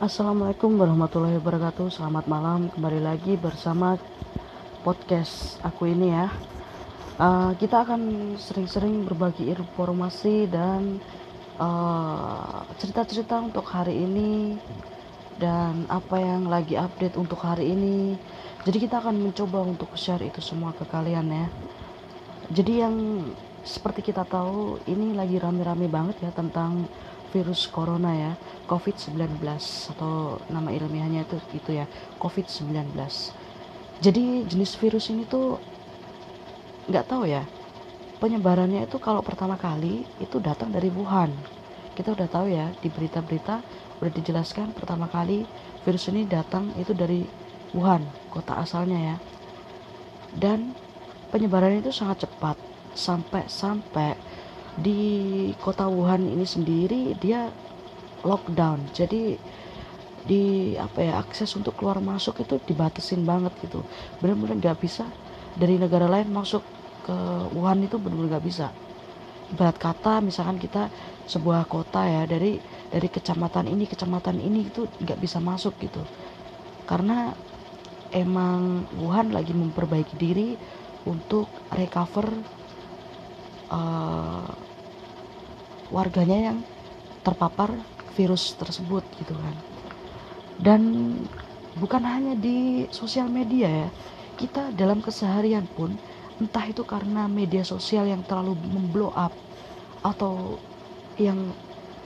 Assalamualaikum warahmatullahi wabarakatuh. Selamat malam. Kembali lagi bersama podcast aku ini ya. Uh, Kita akan sering-sering berbagi informasi dan uh, cerita-cerita uh, untuk hari ini Dan apa yang lagi update untuk hari ini. Jadi kita akan mencoba untuk share itu semua ke kalian ya. Jadi yang seperti kita tahu ini lagi rame-rame banget ya tentang virus corona ya COVID-19 atau nama ilmiahnya itu itu ya COVID-19 jadi jenis virus ini tuh nggak tahu ya penyebarannya itu kalau pertama kali itu datang dari Wuhan. Kita udah tahu ya di berita-berita udah dijelaskan pertama kali virus ini datang itu dari Wuhan kota asalnya ya. Dan penyebarannya itu sangat cepat sampai-sampai di kota Wuhan ini sendiri dia lockdown. Jadi di apa ya akses untuk keluar masuk itu dibatasin banget gitu. Benar-benar nggak bisa dari negara lain masuk ke Wuhan itu benar-benar nggak bisa. Ibarat kata misalkan kita sebuah kota ya dari dari kecamatan ini kecamatan ini itu nggak bisa masuk gitu. Karena emang Wuhan lagi memperbaiki diri untuk recover uh, warganya yang terpapar virus tersebut gitu kan. Dan bukan hanya di sosial media ya kita dalam keseharian pun entah itu karena media sosial yang terlalu memblow up atau yang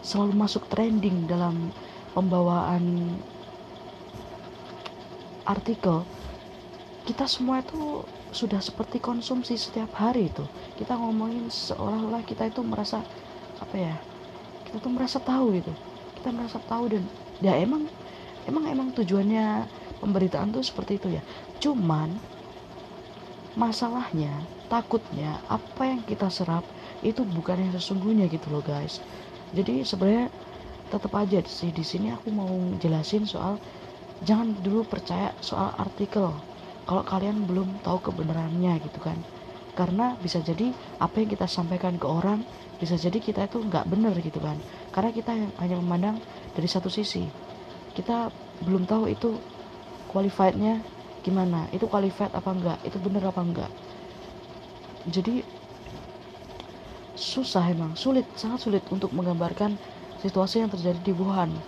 selalu masuk trending dalam pembawaan artikel kita semua itu sudah seperti konsumsi setiap hari itu. Kita ngomongin seolah-olah kita itu merasa apa ya kita tuh merasa tahu gitu. Kita merasa tahu dan ya emang emang emang tujuannya pemberitaan tuh seperti itu ya. Cuman masalahnya takutnya apa yang kita serap itu bukan yang sesungguhnya gitu loh guys. Jadi sebenarnya tetap aja sih di sini aku mau jelasin soal jangan dulu percaya soal artikel kalau kalian belum tahu kebenarannya gitu kan. Karena bisa jadi apa yang kita sampaikan ke orang bisa jadi kita itu nggak benar gitu kan. Karena kita hanya memandang dari satu sisi. Kita belum tahu itu qualifiednya gimana itu qualified apa enggak itu benar apa enggak jadi susah emang sulit sangat sulit untuk menggambarkan situasi yang terjadi di Wuhan.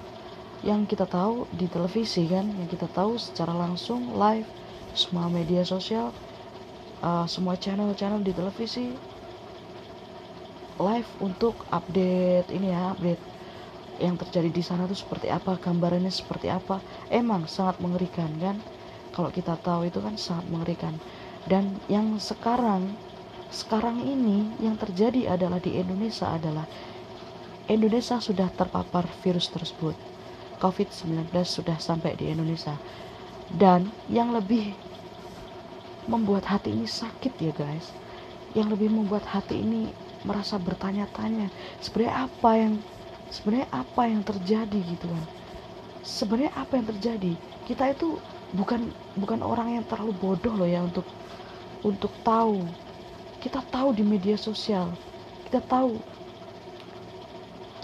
Yang kita tahu di televisi kan yang kita tahu secara langsung live semua media sosial uh, semua channel-channel di televisi live untuk update ini ya update yang terjadi di sana tuh seperti apa gambarannya seperti apa. Emang sangat mengerikan kan? Kalau kita tahu itu kan sangat mengerikan. Dan yang sekarang sekarang ini yang terjadi adalah di Indonesia adalah Indonesia sudah terpapar virus tersebut. COVID-19 sudah sampai di Indonesia dan yang lebih membuat hati ini sakit ya guys. Yang lebih membuat hati ini merasa bertanya-tanya sebenarnya apa yang sebenarnya apa yang terjadi? gitu kan. Sebenarnya apa yang terjadi? Kita itu bukan bukan orang yang terlalu bodoh loh ya untuk untuk tahu. Kita tahu di media sosial. Kita tahu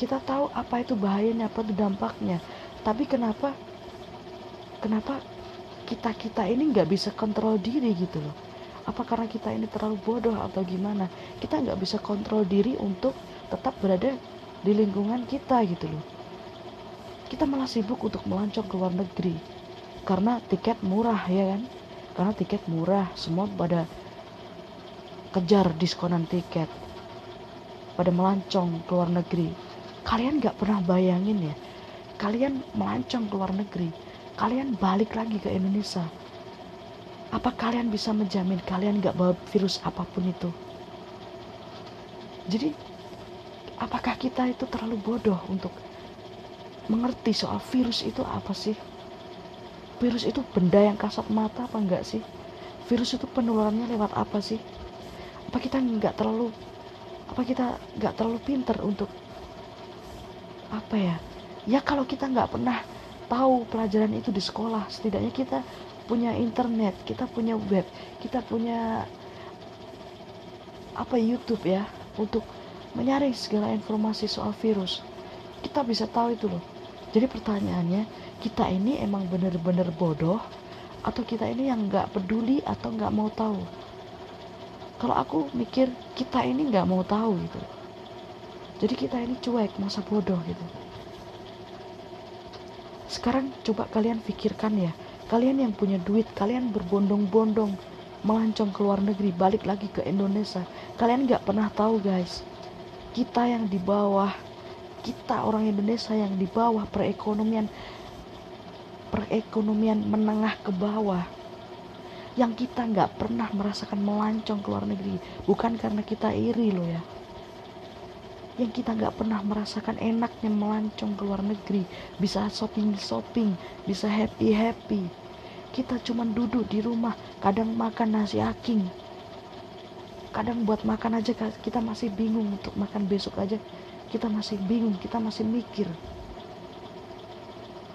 kita tahu apa itu bahayanya apa itu dampaknya. Tapi kenapa kenapa kita kita ini nggak bisa kontrol diri gitu loh. Apa karena kita ini terlalu bodoh atau gimana? Kita nggak bisa kontrol diri untuk tetap berada di lingkungan kita gitu loh. Kita malah sibuk untuk melancong ke luar negeri karena tiket murah ya kan? Karena tiket murah semua pada kejar diskonan tiket pada melancong ke luar negeri. Kalian nggak pernah bayangin ya kalian melancong ke luar negeri kalian balik lagi ke Indonesia. Apa kalian bisa menjamin kalian gak bawa virus apa pun itu? Jadi apakah kita itu terlalu bodoh untuk mengerti soal virus itu apa sih? Virus itu benda yang kasat mata apa enggak sih? Virus itu penularannya lewat apa sih? Apa kita nggak terlalu apa kita nggak terlalu pinter untuk apa ya? Ya kalau kita nggak pernah tahu pelajaran itu di sekolah. Setidaknya kita punya internet kita punya web kita punya apa YouTube ya untuk menyaring segala informasi soal virus. Kita bisa tahu itu loh. Jadi pertanyaannya kita ini emang bener-bener bodoh atau kita ini yang nggak peduli atau nggak mau tahu? Kalau aku mikir kita ini nggak mau tahu gitu. Jadi kita ini cuek masa bodoh gitu sekarang coba kalian pikirkan ya. Kalian yang punya duit kalian berbondong-bondong melancong ke luar negeri balik lagi ke Indonesia. Kalian nggak pernah tahu guys. Kita yang di bawah kita orang Indonesia yang di bawah perekonomian perekonomian menengah ke bawah. Yang kita nggak pernah merasakan melancong ke luar negeri. Bukan karena kita iri loh ya yang kita nggak pernah merasakan enaknya melancong ke luar negeri bisa shopping shopping bisa happy happy kita cuman duduk di rumah kadang makan nasi aking. Kadang buat makan aja kita masih bingung untuk makan besok aja. Kita masih bingung kita masih mikir.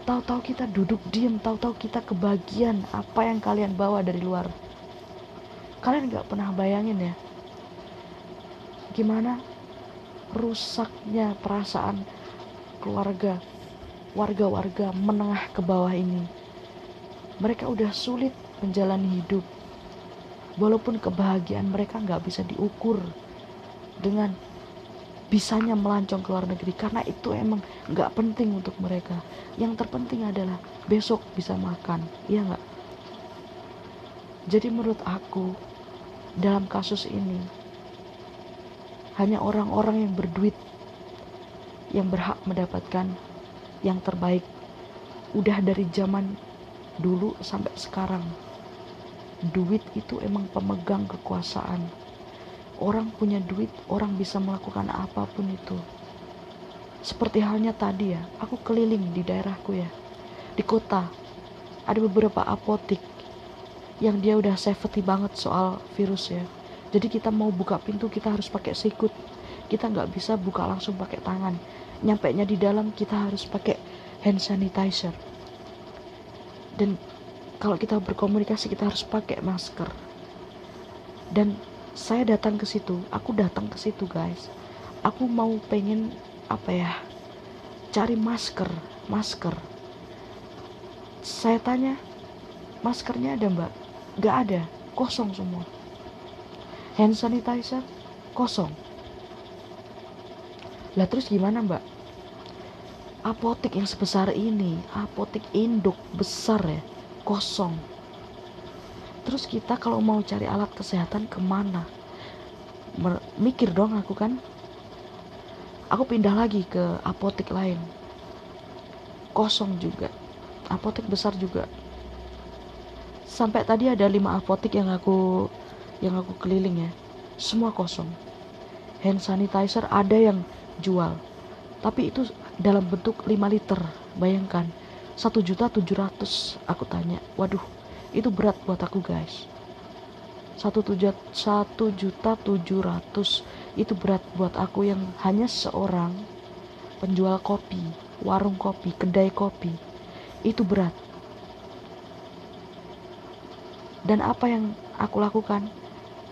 Tahu-tahu kita duduk diem, tahu-tahu kita kebagian apa yang kalian bawa dari luar. Kalian gak pernah bayangin ya, gimana rusaknya perasaan keluarga, warga-warga menengah ke bawah ini. Mereka udah sulit menjalani hidup, walaupun kebahagiaan mereka nggak bisa diukur dengan bisanya melancong ke luar negeri karena itu emang nggak penting untuk mereka. Yang terpenting adalah besok bisa makan iya nggak? Jadi menurut aku dalam kasus ini hanya orang-orang yang berduit yang berhak mendapatkan yang terbaik udah dari zaman dulu sampai sekarang duit itu emang pemegang kekuasaan orang punya duit, orang bisa melakukan apa pun itu. Seperti halnya tadi ya, aku keliling di daerahku ya, di kota. Ada beberapa apotik yang dia udah safety banget soal virus ya. Jadi kita mau buka pintu kita harus pakai sikut. Kita nggak bisa buka langsung pakai tangan. Nyampe nya di dalam kita harus pakai hand sanitizer. Dan kalau kita berkomunikasi kita harus pakai masker. Dan saya datang ke situ aku datang ke situ guys aku mau pengen apa ya cari masker masker saya tanya maskernya ada mbak gak ada kosong semua hand sanitizer kosong. Lah terus gimana mbak? Apotek yang sebesar ini apotek induk besar ya kosong. Terus kita kalau mau cari alat kesehatan ke mana? Mikir dong aku kan. Aku pindah lagi ke apotek lain. Kosong juga. Apotek besar juga. Sampai tadi ada lima apotek yang aku yang aku keliling ya. Semua kosong. Hand sanitizer ada yang jual. Tapi itu dalam bentuk 5 liter. Bayangkan satu juta tujuh ratus aku tanya. Waduh itu berat buat aku guys. Satu tujuh satu juta tujuh ratus itu berat buat aku yang hanya seorang penjual kopi warung kopi kedai kopi. Itu berat. Dan apa yang aku lakukan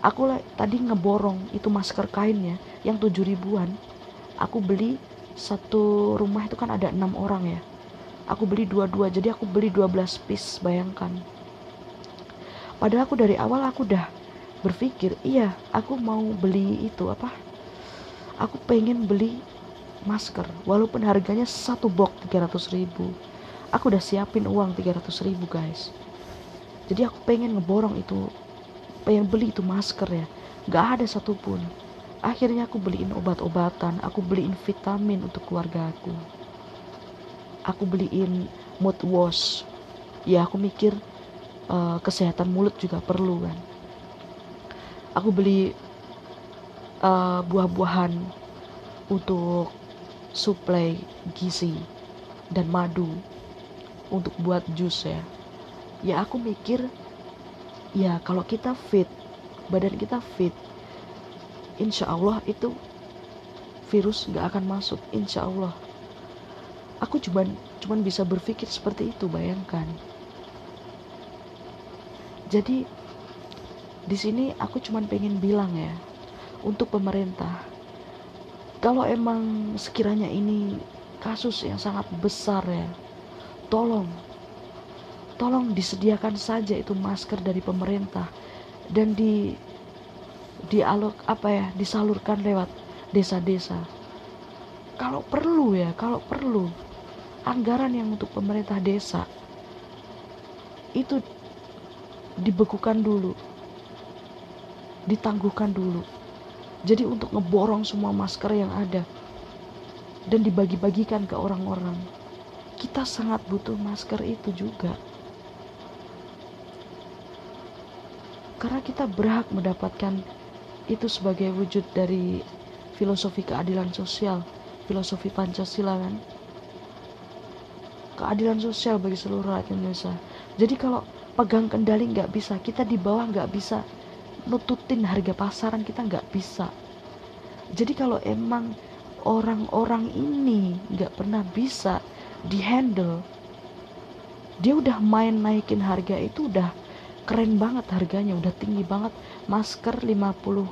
aku tadi ngeborong itu masker kainnya yang tujuh ribuan. Aku beli satu rumah itu kan ada enam orang ya. Aku beli dua-dua jadi aku beli 12 piece bayangkan. Padahal aku dari awal aku udah berpikir iya aku mau beli itu apa? Aku pengen beli masker walaupun harganya satu box 300 ribu. Aku udah siapin uang 300 ribu guys. Jadi aku pengen ngeborong itu pengen beli itu masker ya? Gak ada satupun. Akhirnya aku beliin obat-obatan. Aku beliin vitamin untuk keluarga aku. Aku beliin mood wash ya aku mikir uh, kesehatan mulut juga perlu kan. Aku beli uh, buah-buahan untuk suplai gizi dan madu untuk buat jus ya. Ya aku mikir ya kalau kita fit badan kita fit insya Allah itu virus gak akan masuk insya Allah. Aku cuman cuman bisa berpikir seperti itu bayangkan. Jadi di sini aku cuma pengen bilang ya untuk pemerintah kalau emang sekiranya ini kasus yang sangat besar ya tolong tolong disediakan saja itu masker dari pemerintah dan di dialog apa ya disalurkan lewat desa-desa. Kalau perlu ya kalau perlu anggaran yang untuk pemerintah desa itu dibekukan dulu ditangguhkan dulu. Jadi untuk ngeborong semua masker yang ada dan dibagi-bagikan ke orang-orang kita sangat butuh masker itu juga karena kita berhak mendapatkan itu sebagai wujud dari filosofi keadilan sosial filosofi Pancasila kan? Keadilan sosial bagi seluruh rakyat Indonesia. Jadi kalau pegang kendali nggak bisa kita di bawah nggak bisa nututin harga pasaran kita nggak bisa. Jadi kalau emang orang-orang ini nggak pernah bisa dihandle dia udah main naikin harga itu udah keren banget harganya udah tinggi banget. Masker 50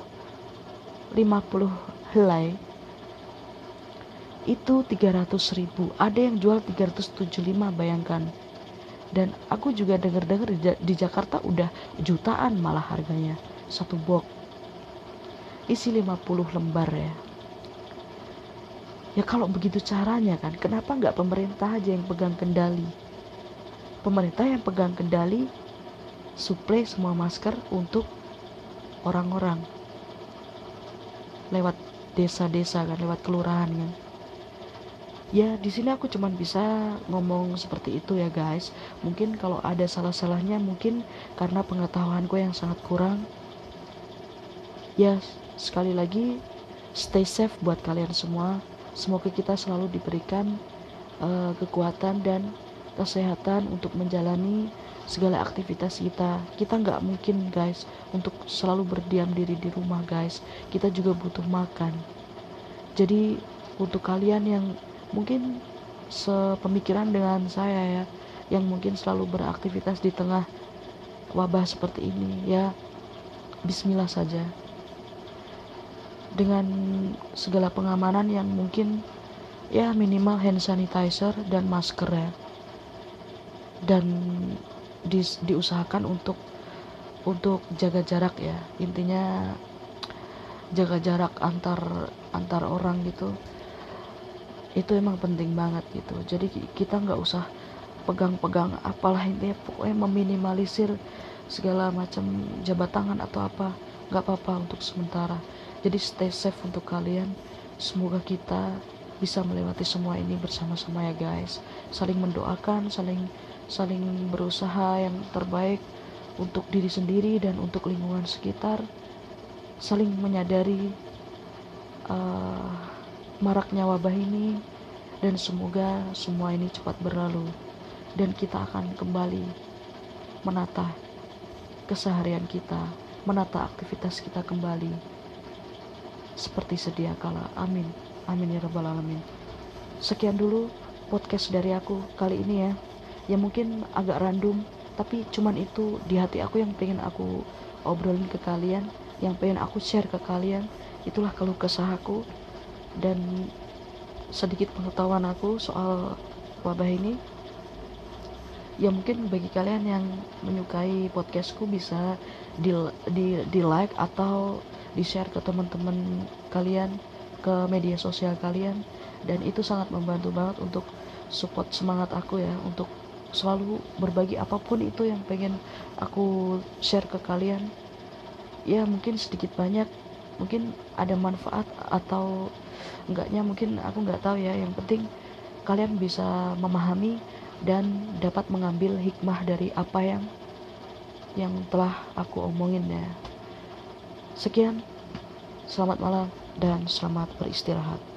50 helai. Itu 300 ribu. Ada yang jual 375 bayangkan. Dan aku juga denger-denger di, di Jakarta udah jutaan malah harganya. Satu box. Isi 50 lembar ya. Ya kalau begitu caranya kan kenapa nggak pemerintah aja yang pegang kendali? Pemerintah yang pegang kendali suplai semua masker untuk orang-orang. Lewat desa-desa kan lewat kelurahan kan. Ya di sini aku cuman bisa ngomong seperti itu ya guys. Mungkin kalau ada salah-salahnya mungkin karena pengetahuanku yang sangat kurang. Ya sekali lagi stay safe buat kalian semua. Semoga kita selalu diberikan uh, kekuatan dan kesehatan untuk menjalani segala aktivitas kita. Kita nggak mungkin guys untuk selalu berdiam diri di rumah guys. Kita juga butuh makan. Jadi untuk kalian yang mungkin sepemikiran dengan saya ya yang mungkin selalu beraktivitas di tengah wabah seperti ini ya bismillah saja. Dengan segala pengamanan yang mungkin ya minimal hand sanitizer dan masker ya dan di, diusahakan untuk untuk jaga jarak ya. Intinya jaga jarak antar antar orang gitu itu emang penting banget gitu. Jadi kita nggak usah pegang-pegang apalah intinya pokoknya meminimalisir segala macam jabat tangan atau apa nggak apa-apa untuk sementara. Jadi stay safe untuk kalian. Semoga kita bisa melewati semua ini bersama-sama ya guys. Saling mendoakan saling saling berusaha yang terbaik untuk diri sendiri dan untuk lingkungan sekitar saling menyadari uh, maraknya wabah ini dan semoga semua ini cepat berlalu dan kita akan kembali menata keseharian kita, menata aktivitas kita kembali seperti sedia kala. Amin. Amin ya rabbal alamin. Sekian dulu podcast dari aku kali ini ya. Ya mungkin agak random, tapi cuman itu di hati aku yang pengen aku obrolin ke kalian, yang pengen aku share ke kalian. Itulah keluh kesah aku dan sedikit pengetahuan aku soal wabah ini ya mungkin bagi kalian yang menyukai podcastku bisa di, di, di like atau di share ke teman-teman kalian ke media sosial kalian dan itu sangat membantu banget untuk support semangat aku ya untuk selalu berbagi apa pun itu yang pengen aku share ke kalian. Ya mungkin sedikit banyak. Mungkin ada manfaat atau enggaknya mungkin aku nggak tahu ya. Yang penting kalian bisa memahami dan dapat mengambil hikmah dari apa yang yang telah aku omongin ya. Sekian. Selamat malam dan selamat beristirahat